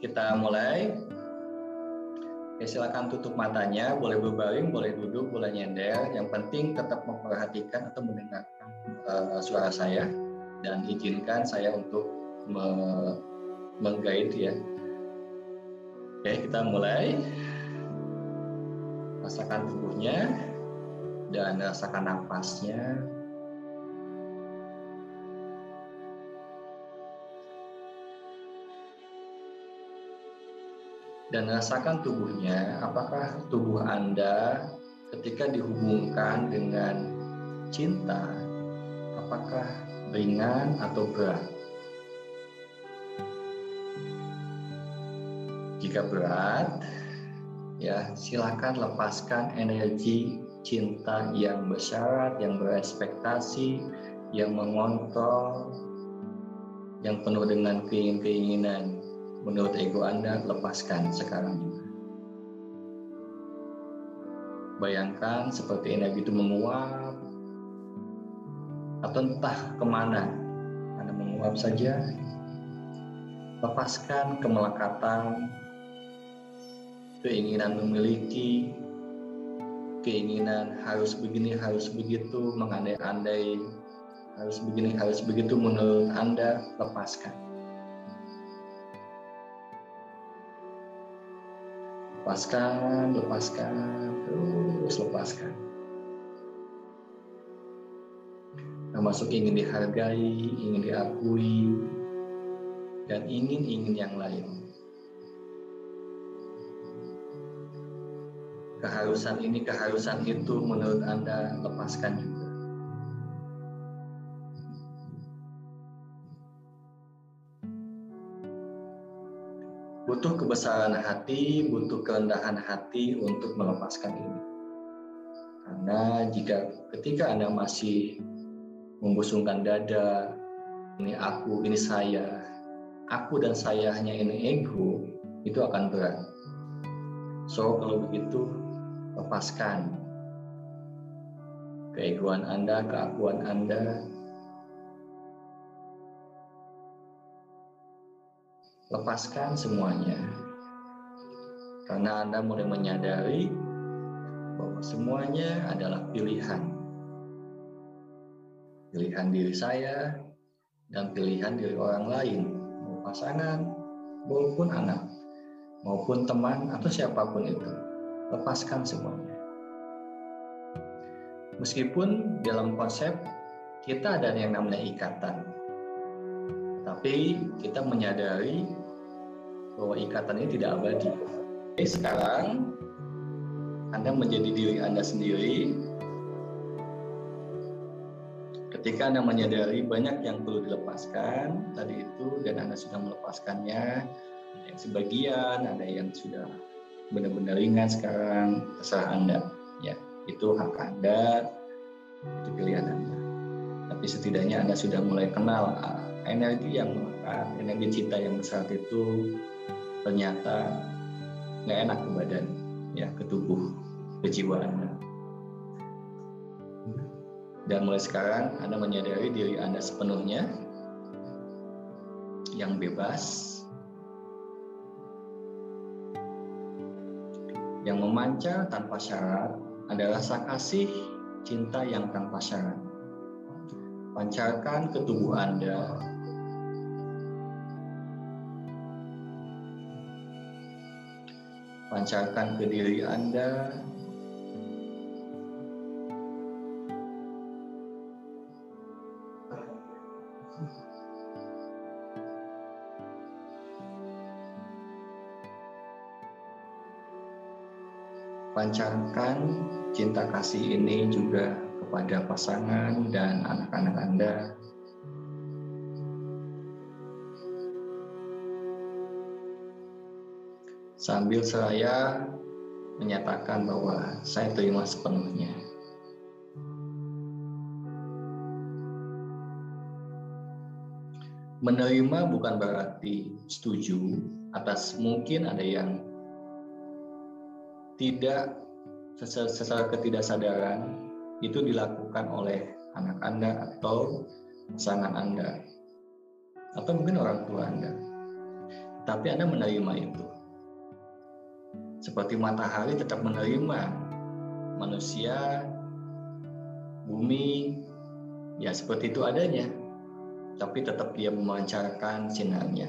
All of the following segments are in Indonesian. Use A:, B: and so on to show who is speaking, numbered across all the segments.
A: kita mulai. Ya, silakan tutup matanya, boleh berbaring, boleh duduk, boleh nyender. Yang penting tetap memperhatikan atau mendengarkan uh, suara saya dan izinkan saya untuk me menggait ya. Oke, kita mulai. Rasakan tubuhnya dan rasakan nafasnya. Dan rasakan tubuhnya, apakah tubuh Anda ketika dihubungkan dengan cinta, apakah ringan atau berat? Jika berat, ya silakan lepaskan energi cinta yang bersyarat, yang berespektasi, yang mengontrol, yang penuh dengan keinginan menurut ego Anda lepaskan sekarang juga. Bayangkan seperti energi itu menguap atau entah ke mana Anda menguap saja. Lepaskan kemelekatan, keinginan memiliki, keinginan harus begini, harus begitu, mengandai-andai, harus begini, harus begitu menurut Anda, lepaskan lepaskan, lepaskan, terus lepaskan. Termasuk ingin dihargai, ingin diakui, dan ingin-ingin yang lain. Keharusan ini, keharusan itu menurut Anda lepaskan juga. Butuh kebesaran hati, butuh kerendahan hati untuk melepaskan ini. Karena jika ketika Anda masih membusungkan dada, ini aku, ini saya, aku dan saya hanya ini ego, itu akan berat. So kalau begitu, lepaskan keegoan Anda, keakuan Anda, lepaskan semuanya. Karena Anda mulai menyadari bahwa semuanya adalah pilihan. Pilihan diri saya dan pilihan diri orang lain, mau pasangan maupun anak, maupun teman atau siapa pun itu. Lepaskan semuanya. Meskipun dalam konsep kita ada yang namanya ikatan, tapi kita menyadari bahwa ikatan ini tidak abadi. Jadi sekarang Anda menjadi diri Anda sendiri. Ketika Anda menyadari banyak yang perlu dilepaskan tadi itu dan Anda sudah melepaskannya, ada yang sebagian, ada yang sudah benar-benar ringan sekarang, terserah Anda. Ya, itu hak Anda, itu pilihan Anda. Tapi setidaknya Anda sudah mulai kenal ah, energi yang energi cinta yang besar itu ternyata nggak enak ke badan, ya ke tubuh, ke jiwa Anda. Dan mulai sekarang Anda menyadari diri Anda sepenuhnya yang bebas, yang memancar tanpa syarat adalah rasa kasih cinta yang tanpa syarat. Pancarkan ke tubuh Anda pancarkan ke diri Anda. Pancarkan cinta kasih ini juga kepada pasangan dan anak-anak Anda. Sambil saya menyatakan bahwa saya terima sepenuhnya. Menerima bukan berarti setuju atas mungkin ada yang tidak secara ketidaksadaran itu dilakukan oleh anak Anda atau pasangan Anda atau mungkin orang tua Anda tapi Anda menerima itu. Seperti matahari tetap menerima manusia, bumi, ya seperti itu adanya. Tapi tetap dia memancarkan sinarnya.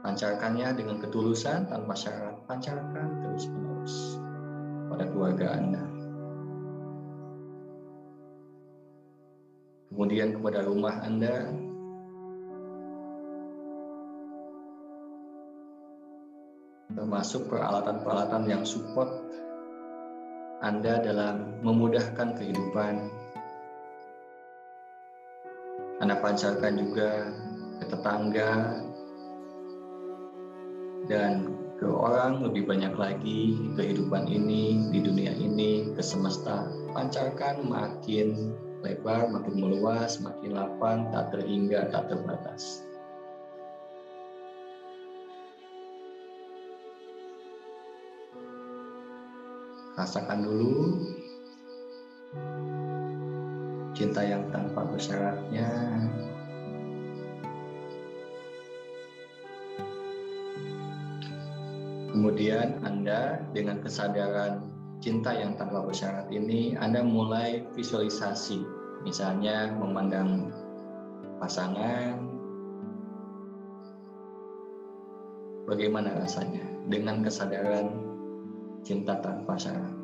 A: Pancarkannya dengan ketulusan tanpa syarat. Pancarkan terus-menerus pada keluarga Anda. Kemudian kepada rumah Anda, termasuk peralatan-peralatan yang support Anda dalam memudahkan kehidupan. Anda pancarkan juga ke tetangga dan ke orang lebih banyak lagi kehidupan ini di dunia ini ke semesta pancarkan makin lebar makin meluas makin lapang tak terhingga tak terbatas rasakan dulu cinta yang tanpa bersyaratnya. Kemudian Anda dengan kesadaran cinta yang tanpa bersyarat ini Anda mulai visualisasi. Misalnya memandang pasangan. Bagaimana rasanya? Dengan kesadaran cinta tanpa syarat.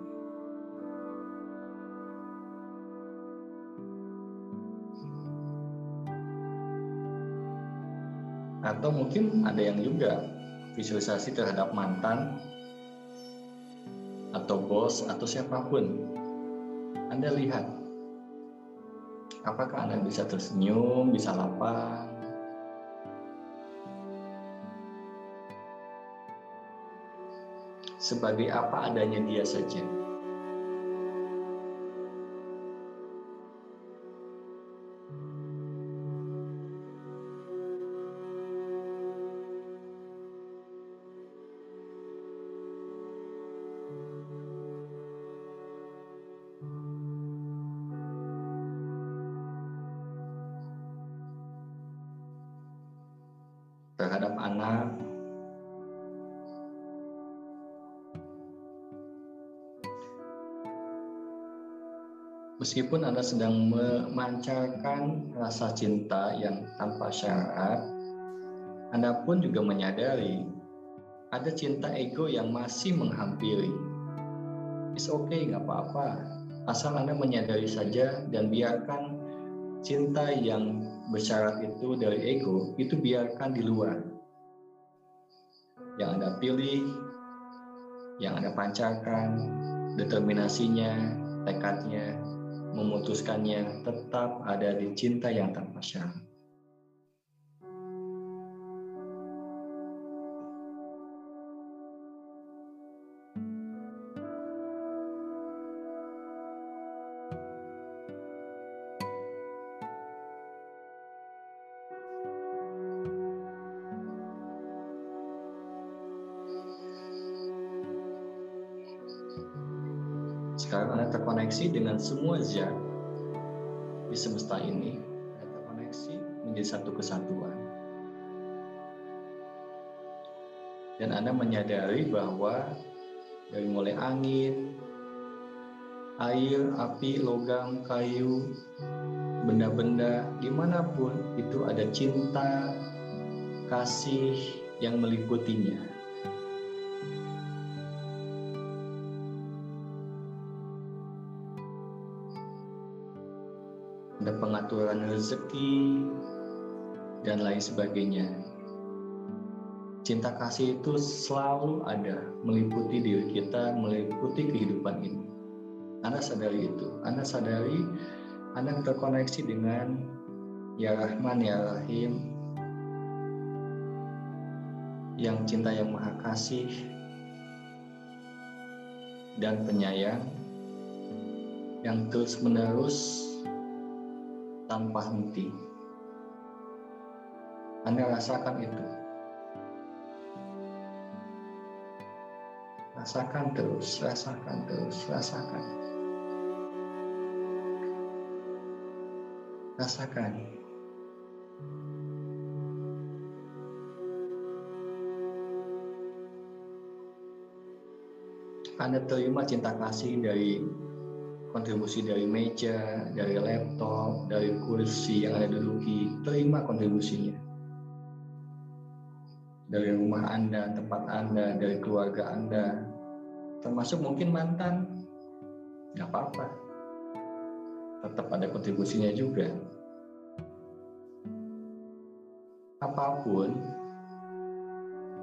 A: Atau mungkin ada yang juga visualisasi terhadap mantan atau bos atau siapa pun. Anda lihat apakah Anda bisa tersenyum, bisa lapang, sebagai apa adanya dia saja. terhadap anak Meskipun Anda sedang memancarkan rasa cinta yang tanpa syarat, Anda pun juga menyadari ada cinta ego yang masih menghampiri. It's okay, nggak apa-apa. Asal Anda menyadari saja dan biarkan cinta yang bersyarat itu dari ego, itu biarkan di luar. Yang Anda pilih, yang Anda pancarkan, determinasinya, tekadnya, memutuskannya tetap ada di cinta yang tanpa syarat. Sekarang Anda terkoneksi dengan semua zat di semesta ini. Anda terkoneksi menjadi satu kesatuan. Dan Anda menyadari bahwa dari mulai angin, air, api, logam, kayu, benda-benda, di mana pun itu ada cinta, kasih yang meliputinya. Ada pengaturan rezeki, dan lain sebagainya. Cinta kasih itu selalu ada, meliputi diri kita, meliputi kehidupan ini. Anda sadari itu, Anda sadari Anda terkoneksi dengan Ya Rahman, Ya Rahim, yang cinta yang maha kasih dan penyayang yang terus menerus tanpa henti. Anda rasakan itu. Rasakan terus, rasakan terus, rasakan. Rasakan. Anda terima cinta kasih dari kontribusi dari meja, dari laptop, dari kursi yang Anda duduki, terima kontribusinya. Dari rumah Anda, tempat Anda, dari keluarga Anda, termasuk mungkin mantan, nggak apa-apa. Tetap ada kontribusinya juga. Apa pun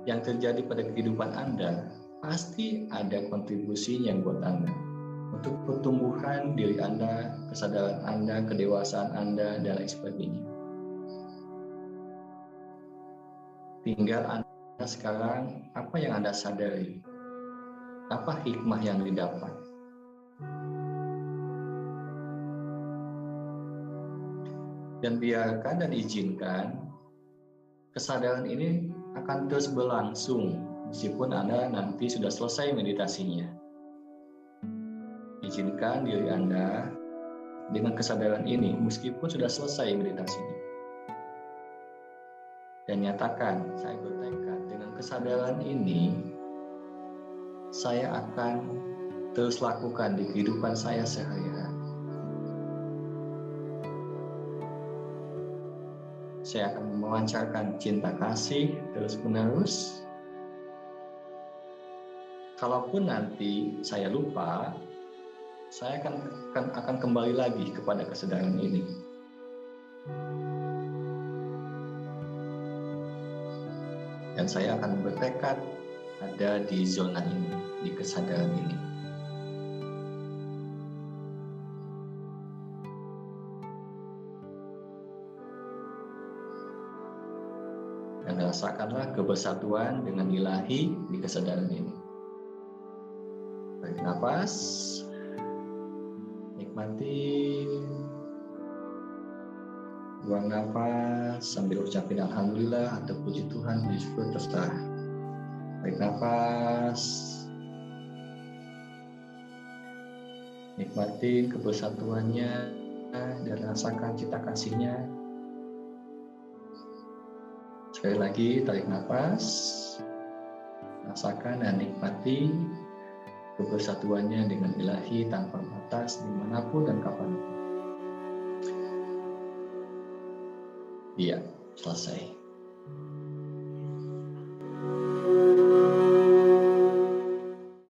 A: yang terjadi pada kehidupan Anda, pasti ada kontribusinya buat Anda untuk pertumbuhan diri Anda, kesadaran Anda, kedewasaan Anda, dan lain sebagainya. Tinggal Anda sekarang, apa yang Anda sadari? Apa hikmah yang didapat? Dan biarkan dan izinkan kesadaran ini akan terus berlangsung meskipun Anda nanti sudah selesai meditasinya izinkan diri Anda dengan kesadaran ini meskipun sudah selesai meditasinya. Dan nyatakan, saya bertekad dengan kesadaran ini, saya akan terus lakukan di kehidupan saya sehari-hari. Saya akan memancarkan cinta kasih terus-menerus. Kalaupun nanti saya lupa, saya akan, akan akan kembali lagi kepada kesadaran ini. Dan saya akan bertekad ada di zona ini, di kesadaran ini. Dan rasakanlah kebersatuan dengan ilahi di kesadaran ini. Tarik nafas nikmati. Buang nafas sambil ucapin alhamdulillah atau puji Tuhan puji syukur terserah tarik nafas. Nikmatin kebersatuannya dan rasakan cita kasihnya. Sekali lagi tarik nafas. Rasakan dan nikmati kebersatuannya dengan ilahi tanpa batas di mana pun dan kapan pun. Iya, selesai.